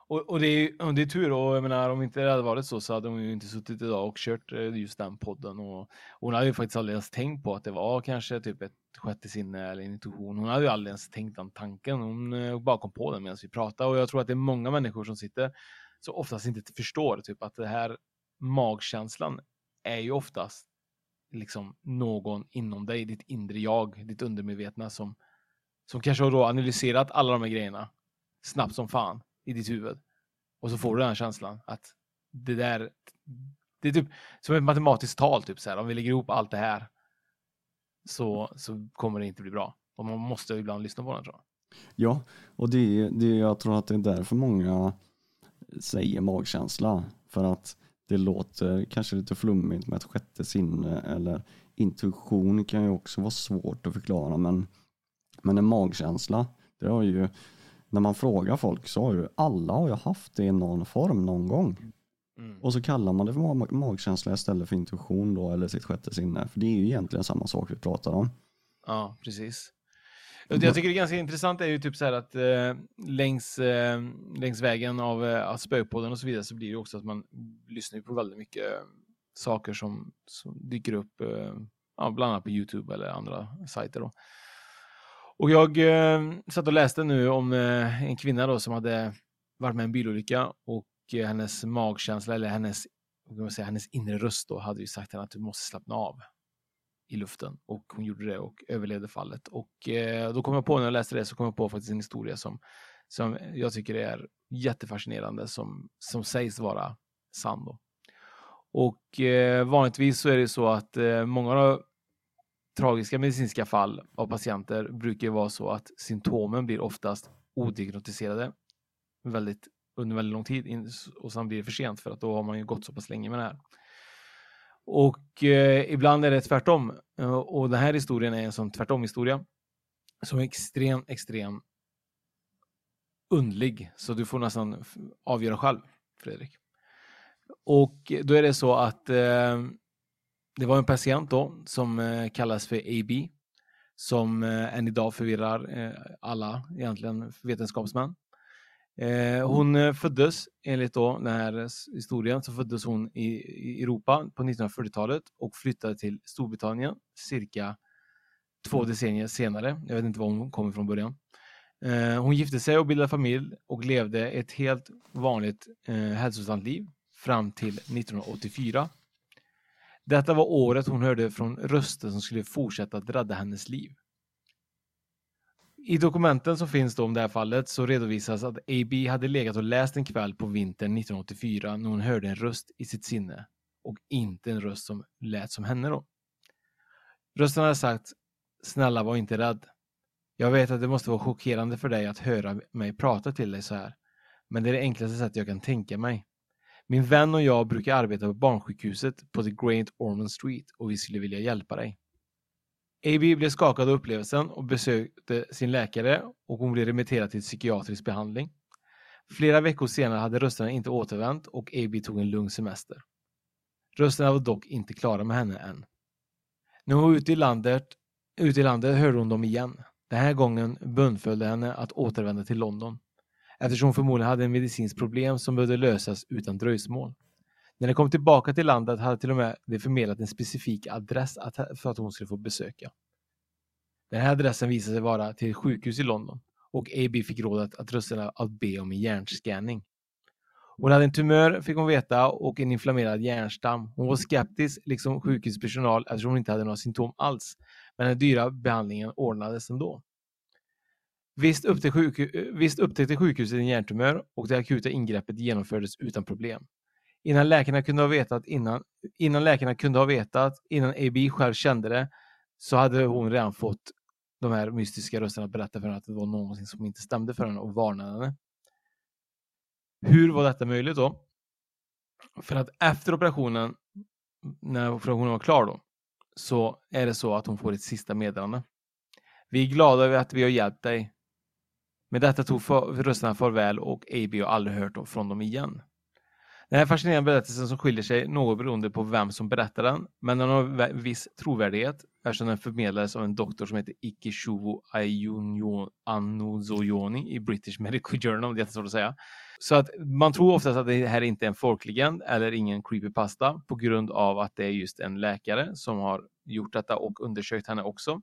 Och, och, det är, och det är tur, och jag menar om inte det hade varit så så hade hon ju inte suttit idag och kört eh, just den podden. Och, och hon hade ju faktiskt aldrig ens tänkt på att det var kanske typ ett sjätte sinne eller intuition. Hon hade ju aldrig ens tänkt den tanken. Hon eh, bara kom på den medan vi pratade och jag tror att det är många människor som sitter så oftast inte förstår typ att det här magkänslan är ju oftast liksom någon inom dig, ditt inre jag, ditt undermedvetna som, som kanske har då analyserat alla de här grejerna snabbt som fan i ditt huvud. Och så får du den känslan att det där, det är typ som ett matematiskt tal, typ så här, om vi lägger ihop allt det här så, så kommer det inte bli bra. Och man måste ibland lyssna på den tror jag. Ja, och det, det, jag tror att det är därför många säger magkänsla. För att det låter kanske lite flummigt med ett sjätte sinne eller intuition kan ju också vara svårt att förklara men, men en magkänsla, det har ju när man frågar folk så har ju alla har ju haft det i någon form någon gång. Mm. Och så kallar man det för magkänsla istället för intuition då eller sitt sjätte sinne. För det är ju egentligen samma sak vi pratar om. Ja, precis. Jag tycker det är ganska intressant är ju typ så här att eh, längs, eh, längs vägen av eh, spökpodden och så vidare så blir det också att man lyssnar på väldigt mycket eh, saker som, som dyker upp, eh, ja, bland annat på Youtube eller andra sajter. Då. Och jag eh, satt och läste nu om eh, en kvinna då som hade varit med i en bilolycka och eh, hennes magkänsla eller hennes, man säga, hennes inre röst då hade ju sagt henne att du måste slappna av i luften och hon gjorde det och överlevde fallet. Och eh, då kom jag på när jag läste det så kom jag på faktiskt en historia som, som jag tycker är jättefascinerande som, som sägs vara sann. Då. Och eh, vanligtvis så är det så att eh, många av tragiska medicinska fall av patienter brukar vara så att symptomen blir oftast odiagnostiserade väldigt, under väldigt lång tid och sen blir det för sent för att då har man ju gått så pass länge med det här. Och eh, ibland är det tvärtom. Eh, och den här historien är en sån tvärtom historia som är extremt, extremt undlig. Så du får nästan avgöra själv, Fredrik. Och då är det så att eh, det var en patient då som eh, kallas för AB som eh, än idag förvirrar eh, alla egentligen vetenskapsmän. Hon föddes enligt då den här historien så föddes hon i, Europa på 1940-talet och flyttade till Storbritannien cirka två decennier senare. Jag vet inte var hon kom ifrån början. Hon gifte sig och bildade familj och levde ett helt vanligt hälsosamt liv fram till 1984 detta var året hon hörde från röster som skulle fortsätta att rädda hennes liv. I dokumenten som finns då om det här fallet så redovisas att AB hade legat och läst en kväll på vintern 1984 när hon hörde en röst i sitt sinne och inte en röst som lät som henne då. Rösten hade sagt Snälla var inte rädd. Jag vet att det måste vara chockerande för dig att höra mig prata till dig så här. Men det är det enklaste sättet jag kan tänka mig. Min vän och jag brukar arbeta på barnsjukhuset på The Great Ormond Street och vi skulle vilja hjälpa dig. A.B. blev skakad av upplevelsen och besökte sin läkare och hon blev remitterad till psykiatrisk behandling. Flera veckor senare hade rösterna inte återvänt och A.B. tog en lugn semester. Rösterna var dock inte klara med henne än. När hon var ute i landet, ute i landet hörde hon dem igen. Den här gången bönföljde henne att återvända till London eftersom hon förmodligen hade en medicinskt problem som behövde lösas utan dröjsmål. När de kom tillbaka till landet hade till och med de förmedlat en specifik adress för att hon skulle få besöka. Den här adressen visade sig vara till ett sjukhus i London och AB fick rådet att rösta att be om en hjärnscanning. Hon hade en tumör, fick hon veta, och en inflammerad hjärnstam. Hon var skeptisk, liksom sjukhuspersonal, eftersom hon inte hade några symptom alls. Men den dyra behandlingen ordnades ändå. Visst, upptäckte, sjuk, visst upptäckte sjukhuset en hjärntumör och det akuta ingreppet genomfördes utan problem. Innan läkarna kunde ha vetat innan, innan läkarna kunde ha vetat, innan AB själv kände det, så hade hon redan fått de här mystiska rösterna att berätta för henne att det var någonting som inte stämde för henne och varnade henne. Hur var detta möjligt då? För att efter operationen, när operationen var klar då, så är det så att hon får ett sista meddelande. Vi är glada över att vi har hjälpt dig. Med detta tog för, rösterna farväl och AB har aldrig hört från dem igen. Den här fascinerande berättelsen som skiljer sig något beroende på vem som berättar den, men den har viss trovärdighet eftersom den förmedlades av en doktor som heter Ikeshuvo Anuzoyoni i British Medical Journal, det är att säga. Så att man tror oftast att det här inte är en folklegend eller ingen creepypasta på grund av att det är just en läkare som har gjort detta och undersökt henne också.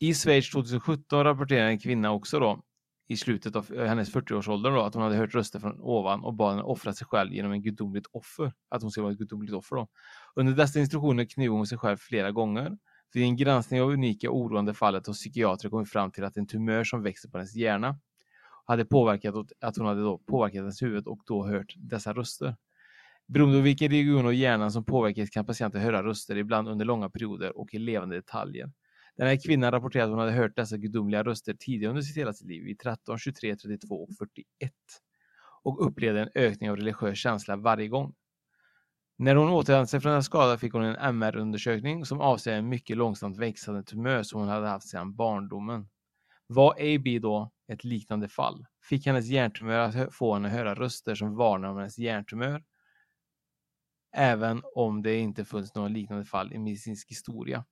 I Schweiz 2017 rapporterade en kvinna också då i slutet av eh, hennes 40-årsålder då, att hon hade hört röster från ovan och bad henne offra sig själv genom en gudomligt offer. Att hon skulle vara ett gudomligt offer då. Under dessa instruktioner knev hon sig själv flera gånger. Vid en granskning av unika oroande fallet har psykiatrer kommit fram till att en tumör som växer på hennes hjärna hade påverkat att hon hade då påverkat hennes huvud och då hört dessa röster. Beroende på vilken region av hjärnan som påverkas kan patienten höra röster, ibland under långa perioder och i levande detaljer. Den här kvinnan rapporterade att hon hade hört dessa gudomliga röster tidigare under sitt hela sitt liv, vid 13, 23, 32 och 41 och upplevde en ökning av religiös känsla varje gång. När hon återhämtade sig från den skada fick hon en MR-undersökning som avser en mycket långsamt växande tumör som hon hade haft sedan barndomen. Var AB då ett liknande fall? Fick hennes hjärntumör att få henne att höra röster som varnar om hennes hjärntumör? Även om det inte funnits några liknande fall i medicinsk historia.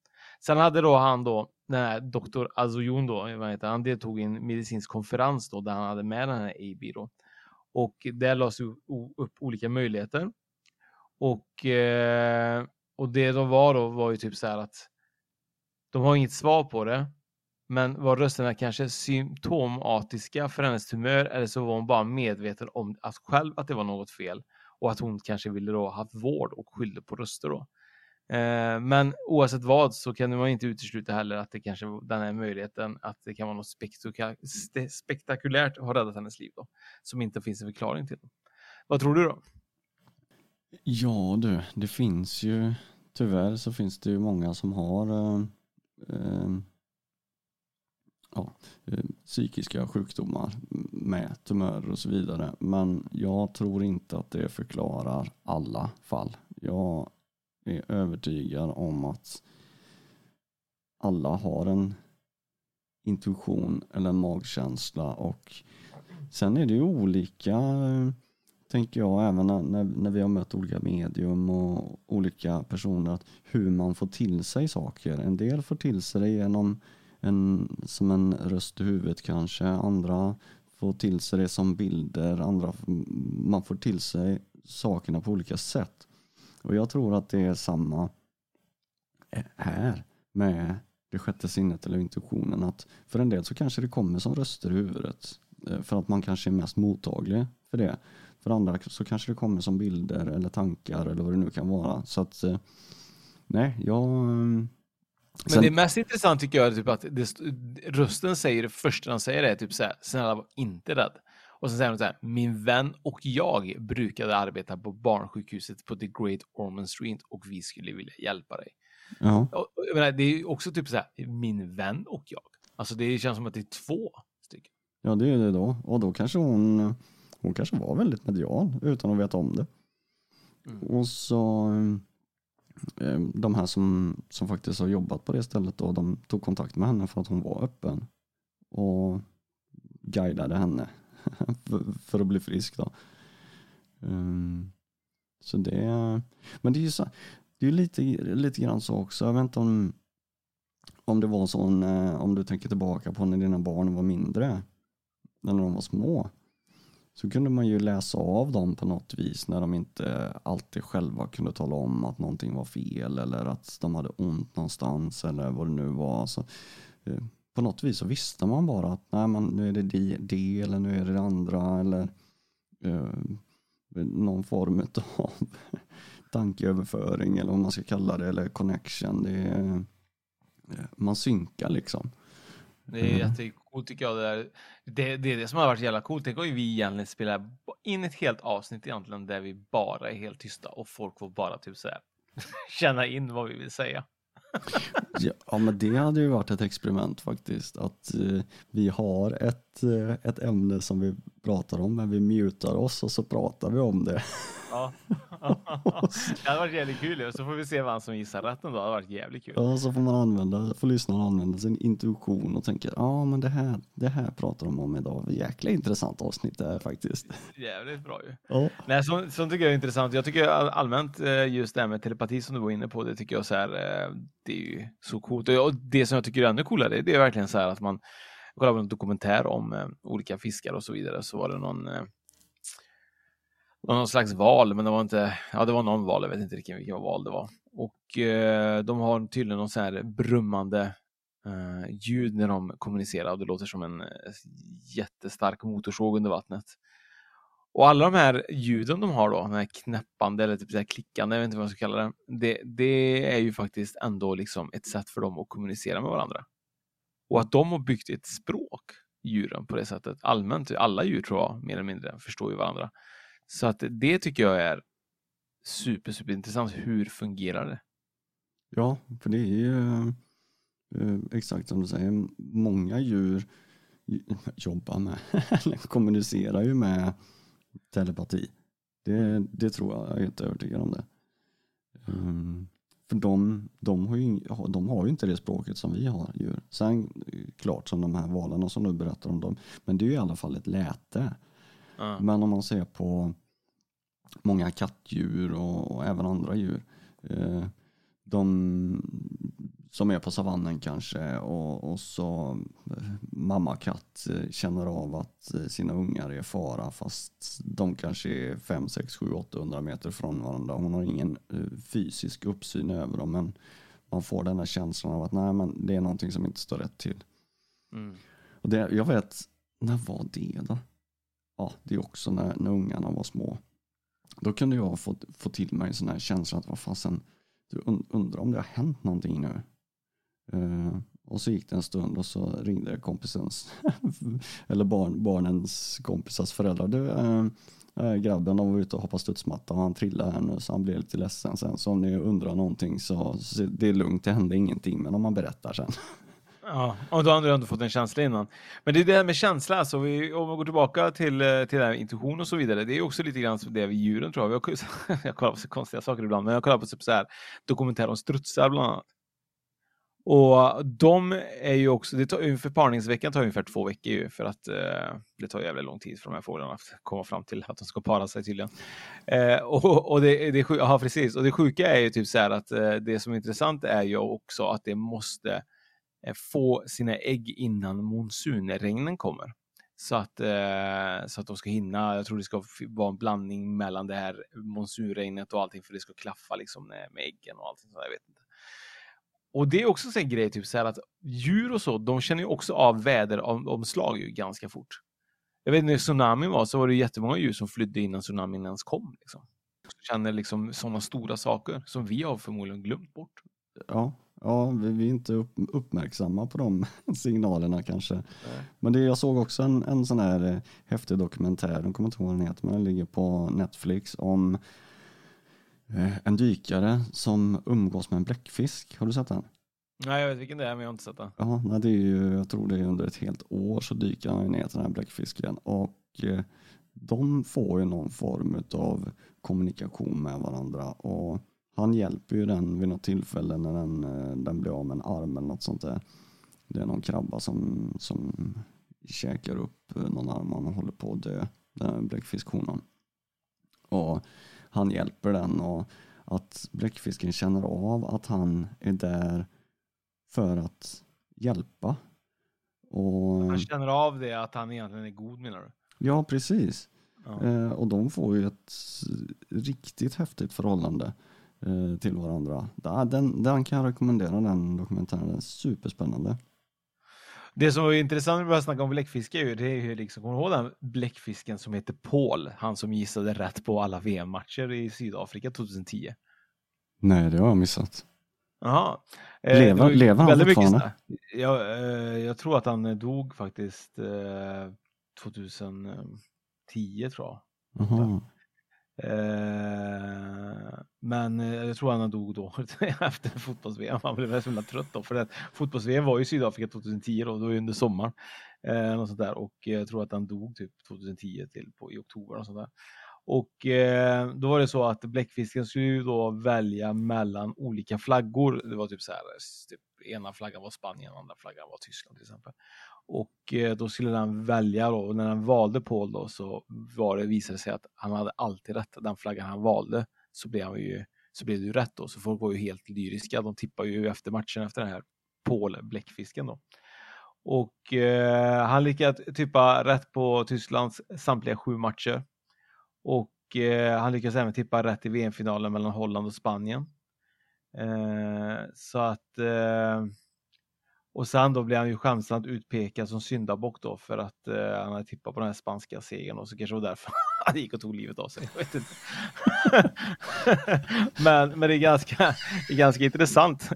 Sen hade då han då, den här doktor Azoyun då, vad heter, han deltog i en medicinsk konferens då där han hade med den här AB då. Och där lades upp olika möjligheter. Och, eh, och det de var då var ju typ så här att de har inget svar på det. Men var rösterna kanske symptomatiska för hennes tumör eller så var hon bara medveten om att själv att det var något fel och att hon kanske ville då ha haft vård och skyllde på röster då. Eh, men oavsett vad så kan man inte utesluta heller att det kanske den här möjligheten att det kan vara något spektakulärt har räddat hennes liv då, som inte finns en förklaring till. Vad tror du då? Ja du, det finns ju tyvärr så finns det ju många som har eh, eh, ja, eh, psykiska sjukdomar med tumörer och så vidare. Men jag tror inte att det förklarar alla fall. Jag är övertygad om att alla har en intuition eller en magkänsla och sen är det ju olika tänker jag även när, när vi har mött olika medium och olika personer att hur man får till sig saker. En del får till sig det genom en, som en röst i huvudet kanske, andra får till sig det som bilder, andra man får till sig sakerna på olika sätt. Och jag tror att det är samma här med det sjätte sinnet eller intuitionen. Att för en del så kanske det kommer som röster i huvudet eh, för att man kanske är mest mottaglig för det. För andra så kanske det kommer som bilder eller tankar eller vad det nu kan vara. Så att eh, nej, jag... Men Sen... det mest intressant tycker jag är typ att det, rösten säger det första den säger är typ så här, snälla var inte rädd. Och sen säger hon så här, min vän och jag brukade arbeta på barnsjukhuset på The Great Ormond Street och vi skulle vilja hjälpa dig. Ja. Och, jag menar, det är också typ så här, min vän och jag. Alltså det känns som att det är två stycken. Ja, det är det då. Och då kanske hon, hon kanske var väldigt medial utan att veta om det. Mm. Och så eh, de här som, som faktiskt har jobbat på det stället då, de tog kontakt med henne för att hon var öppen och guidade henne för, att bli frisk då. Um, så det, men det är ju så, det är lite, lite grann så också. Jag vet inte om, om det var så eh, om du tänker tillbaka på när dina barn var mindre, när de var små. Så kunde man ju läsa av dem på något vis när de inte alltid själva kunde tala om att någonting var fel eller att de hade ont någonstans eller vad det nu var. Så, eh, på något vis så visste man bara att nej, man, nu är det det, det eller nu är det det andra eller eh, någon form av tankeöverföring eller vad man ska kalla det eller connection. Det är, eh, man synkar liksom. Det är mm. jättecoolt tycker jag. Det, där. Det, det är det som har varit jävla coolt. Tänk om vi egentligen spelar in ett helt avsnitt egentligen där vi bara är helt tysta och folk får bara typ så här känna in vad vi vill säga ja, men det hade ju varit ett experiment faktiskt. Att eh, vi har ett, eh, ett ämne som vi pratar om, men vi mutar oss och så pratar vi om det. Ja, det hade varit jävligt kul. Så får vi se vem som gissar rätt då. Det hade varit jävligt kul. Ja, så får man använda, får lyssnaren använda sin intuition och tänka, ja men det här, det här pratar de om idag. Jäkla intressant avsnitt det här faktiskt. Jävligt bra ju. Ja. Nej, så, så tycker jag är intressant. Jag tycker allmänt eh, just det här med telepati som du var inne på, det tycker jag så här, eh, det är ju så coolt. Och det som jag tycker är ännu coolare, det är verkligen så här att man kollar på en dokumentär om eh, olika fiskar och så vidare, så var det någon eh, någon slags val, men det var inte, ja det var någon val, jag vet inte riktigt vilken val det var. Och eh, de har tydligen någon sån här brummande eh, ljud när de kommunicerar och det låter som en eh, jättestark motorsåg under vattnet. Och alla de här ljuden de har då, den här knäppande eller typ så här klickande, jag vet inte vad jag ska kalla det, det, det är ju faktiskt ändå liksom ett sätt för dem att kommunicera med varandra. Och att de har byggt ett språk, djuren, på det sättet. Allmänt, alla djur tror jag, mer eller mindre, förstår ju varandra. Så att det tycker jag är super, super intressant. Hur fungerar det? Ja, för det är ju eh, exakt som du säger, många djur jobbar med, eller kommunicerar ju med telepati. Det, det tror jag, jag är helt övertygad om det. Um, för de, de, har ju, de har ju inte det språket som vi har djur. Sen klart som de här valarna som du berättar om dem, men det är ju i alla fall ett läte. Men om man ser på många kattdjur och, och även andra djur. Eh, de som är på savannen kanske och, och så eh, mamma katt eh, känner av att eh, sina ungar är fara fast de kanske är 5, 6, 7, 800 meter från varandra. Hon har ingen fysisk uppsyn över dem men man får den här känslan av att nej men det är någonting som inte står rätt till. Mm. Och det, jag vet, när var det då? ja, det är också när, när ungarna var små. Då kunde jag få, få till mig en sån här känsla att vad fasen, du undrar om det har hänt någonting nu. Uh, och så gick det en stund och så ringde kompisens, eller barn, barnens kompisars föräldrar. Du, äh, eh, eh, grabben de var ute och hoppade studsmatta och han trillade här nu så han blev lite ledsen sen. Så om ni undrar någonting så, så det är lugnt, det hände ingenting men om man berättar sen. Ja, och då har du ändå fått en känsla innan. Men det är det här med känsla, alltså vi, om vi går tillbaka till, till det här intuition och så vidare, det är också lite grann som det vi djuren tror jag. Vi har, jag kollar på så konstiga saker ibland, men jag kollar på typ så här, dokumentärer om strutsar bland annat. Och de är ju också, det tar, för parningsveckan tar ungefär två veckor ju för att eh, det tar jävligt lång tid för de här fåglarna att komma fram till att de ska para sig tydligen. Eh, och och det, det, aha, precis. Och det sjuka är ju typ så här att eh, det som är intressant är ju också att det måste Eh, få sina ägg innan monsunregnen kommer. Så att, eh, så att de ska hinna, jag tror det ska vara en blandning mellan det här monsunregnet och allting för det ska klaffa liksom med, med äggen och allting. Så jag vet inte. Och det är också en grej, typ så här att djur och så, de känner ju också av väderomslag ju ganska fort. Jag vet när tsunamin var så var det jättemånga djur som flydde innan tsunamin ens kom. Liksom. Känner liksom sådana stora saker som vi har förmodligen glömt bort. Ja, ja, vi, är inte upp, uppmärksamma på de signalerna kanske. Nej. Men det, jag såg också en, en sån här eh, häftig dokumentär, jag kommer inte ihåg vad den heter, men den ligger på Netflix om en dykare som umgås med en bläckfisk. Har du sett den? Nej, jag vet vilken det är, men jag har inte sett den. Ja, nej, det är ju, jag tror det är under ett helt år så dyker han ner till den här bläckfisken och eh, de får ju någon form av kommunikation med varandra och han hjälper ju den vid något tillfälle när den, eh, den blir av med en arm eller något sånt där. Det är någon krabba som, som käkar upp eh, någon arm och håller på att dö, den här bläckfiskhonan. Och han hjälper den och att bläckfisken känner av att han är där för att hjälpa. Och... Han känner av det, att han egentligen är god menar du? Ja, precis. Ja. Eh, och de får ju ett riktigt häftigt förhållande. Eh, till varandra. Den, den kan jag rekommendera, den dokumentären. Den är superspännande. Det som är intressant när vi börjar snacka om bläckfiske är ju, det är ju liksom, kommer du ihåg den bläckfisken som heter Paul? Han som gissade rätt på alla VM-matcher i Sydafrika 2010. Nej, det har jag missat. Jaha. Eh, lever, lever han fortfarande? Jag, eh, jag tror att han dog faktiskt 2010 tror jag. Aha. Eh, men eh, jag tror han dog då efter fotbolls-VM. Han blev så himla trött då. För fotbolls-VM var ju i Sydafrika 2010 då, då under sommaren. Eh, och, sånt där. och eh, jag tror att han dog typ 2010 till på, i oktober. Och sånt där. Och eh, då var det så att bläckfisken skulle ju då välja mellan olika flaggor. Det var typ så här, typ, ena flaggan var Spanien, andra flaggan var Tyskland till exempel. Och eh, då skulle den välja då, och när den valde Paul då så var det, visade det sig att han hade alltid rätt. Den flaggan han valde så blev, han ju, så blev det ju rätt då, så folk var ju helt lyriska. De tippade ju efter matchen efter den här Paul bläckfisken då. Och eh, han lyckades tippa rätt på Tysklands samtliga sju matcher. Och eh, han lyckades även tippa rätt i VM-finalen mellan Holland och Spanien. Eh, så att eh, och sen då blev han ju skämsamt utpekad som syndabock då för att eh, han hade tippat på den här spanska segern och så kanske det var därför han gick och tog livet av sig. Men, men det är ganska, det är ganska intressant.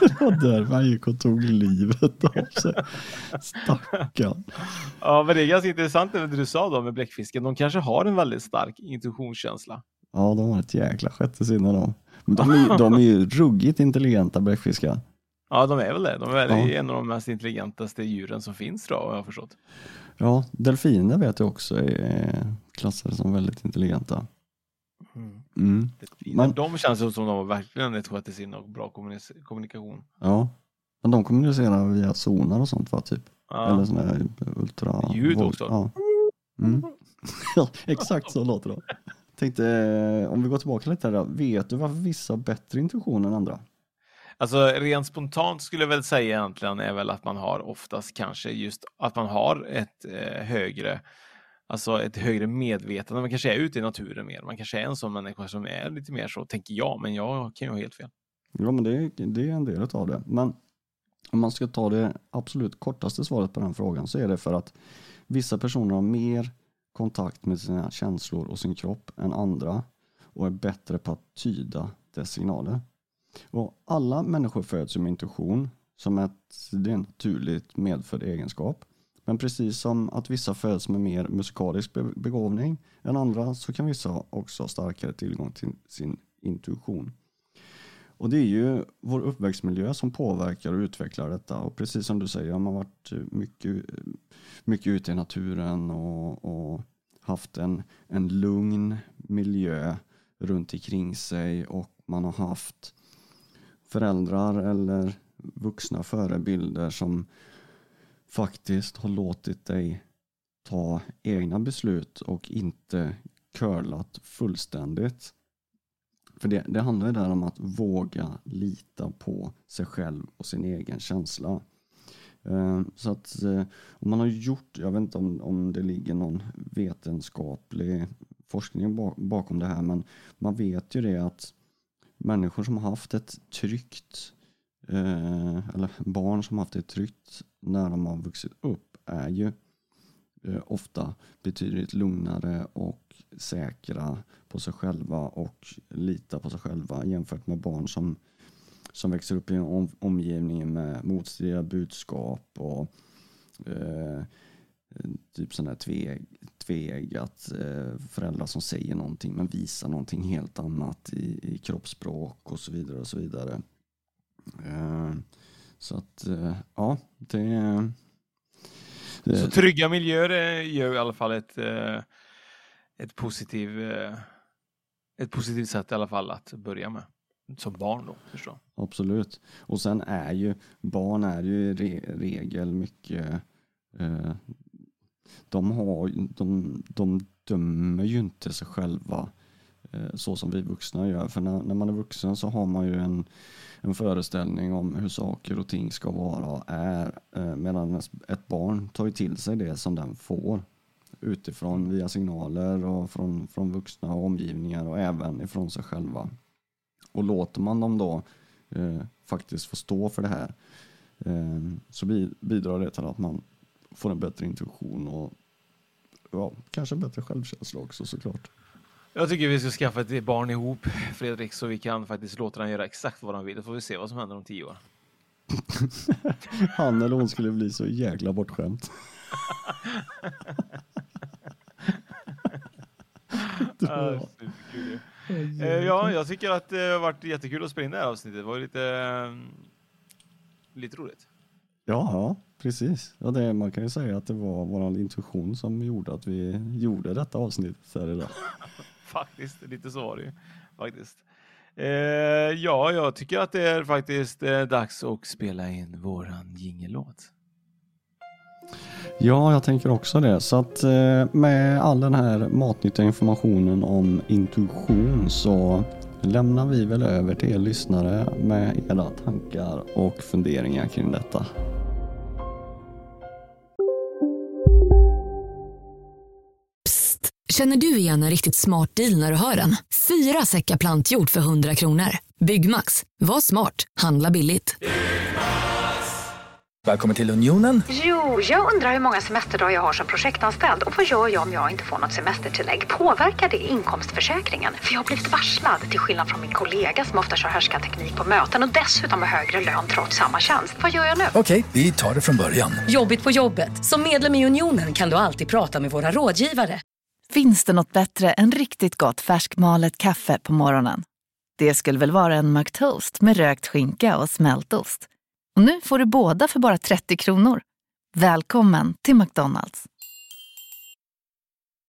det var därför han gick och tog livet av sig. Stackarn. Ja, men det är ganska intressant det du sa då med bläckfisken. De kanske har en väldigt stark intuitionskänsla. Ja, de har ett jäkla sjätte sinne de. De är, de är ju ruggigt intelligenta bläckfiskar. Ja, de är väl det. De är ja. en av de mest intelligentaste djuren som finns då, har jag förstått. Ja, delfiner vet jag också är klassade som väldigt intelligenta. Mm. Mm. Men de känns som de har verkligen ett sinne och bra kommunikation. Ja, men de kommunicerar via sonar och sånt va, typ? Ja. Eller sådana här ultra... Ljud också. Ja. Mm. Exakt så låter det. Tänkte, eh, om vi går tillbaka lite här då. Vet du varför vissa har bättre intuition än andra? Alltså rent spontant skulle jag väl säga egentligen är väl att man har oftast kanske just att man har ett eh, högre Alltså ett högre medvetande. Man kanske är ute i naturen mer. Man kanske är en sån människa som är lite mer så, tänker jag, men jag kan ju ha helt fel. Ja, men det, det är en del av det. Men om man ska ta det absolut kortaste svaret på den frågan så är det för att vissa personer har mer kontakt med sina känslor och sin kropp än andra och är bättre på att tyda dess signaler. Och alla människor föds med intuition som ett, det är en naturligt medfödd egenskap. Men precis som att vissa föds med mer musikalisk begåvning än andra så kan vissa också ha starkare tillgång till sin intuition. Och det är ju vår uppväxtmiljö som påverkar och utvecklar detta. Och precis som du säger, man har varit mycket, mycket ute i naturen och, och haft en, en lugn miljö runt omkring sig och man har haft föräldrar eller vuxna förebilder som faktiskt har låtit dig ta egna beslut och inte curlat fullständigt. För det, det handlar ju där om att våga lita på sig själv och sin egen känsla. Eh, så att eh, om man har gjort, jag vet inte om, om det ligger någon vetenskaplig forskning bakom det här, men man vet ju det att människor som har haft ett tryggt, eh, eller barn som har haft ett tryggt när de har vuxit upp är ju ofta betydligt lugnare och säkra på sig själva och lita på sig själva jämfört med barn som, som växer upp i en om, omgivning med motstridiga budskap och eh, typ sådana här tveg, tvegat eh, föräldrar som säger någonting men visar någonting helt annat i, i kroppsspråk och så vidare och så vidare. Eh, så att eh, ja, det, det Så trygga miljöer gör i alla fall ett eh, ett, positiv, eh, ett positivt sätt i alla fall att börja med. Som barn då, förstå. Absolut. Och sen är ju barn är ju i re regel mycket eh, de, har, de, de dömer ju inte sig själva eh, så som vi vuxna gör. För när, när, man är vuxen så har man ju en, en föreställning om hur saker och ting ska vara och är. Eh, medan ett barn tar ju till sig det som den får utifrån via signaler och från, från vuxna och omgivningar och även ifrån sig själva. Och låter man dem då eh, faktiskt få stå för det här eh, så bidrar det till att man får en bättre intuition och ja, kanske en bättre självkänsla också såklart. Jag tycker vi ska skaffa ett barn ihop, Fredrik, så vi kan faktiskt låta den göra exakt vad den vill. Då får vi se vad som händer om tio år. Han eller hon skulle bli så jäkla bortskämt. ja, jag tycker att det har varit jättekul att spela in det här avsnittet. Det var lite, lite roligt. Ja, ja precis. Ja, det, man kan ju säga att det var vår intuition som gjorde att vi gjorde detta avsnittet här idag. faktiskt, lite så var det ju. Faktiskt. Eh, ja, jag tycker att det är faktiskt eh, dags att spela in våran jingellåt. Ja, jag tänker också det. Så att eh, med all den här matnyttiga informationen om intuition så lämnar vi väl över till er lyssnare med era tankar och funderingar kring detta. Psst! Känner du igen en riktigt smart deal när du hör den? Fyra säckar plantjord för 100 kronor. Byggmax. Var smart. Handla billigt. Välkommen till Unionen. Jo, jag undrar hur många semesterdagar jag har som projektanställd och vad gör jag om jag inte får något semestertillägg? Påverkar det inkomstförsäkringen? För jag har blivit varslad, till skillnad från min kollega som ofta kör teknik på möten och dessutom har högre lön trots samma tjänst. Vad gör jag nu? Okej, vi tar det från början. Jobbigt på jobbet. Som medlem i Unionen kan du alltid prata med våra rådgivare. Finns det något bättre än riktigt gott färskmalet kaffe på morgonen? Det skulle väl vara en McToast med rökt skinka och smältost. Och nu får du båda för bara 30 kronor. Välkommen till McDonalds.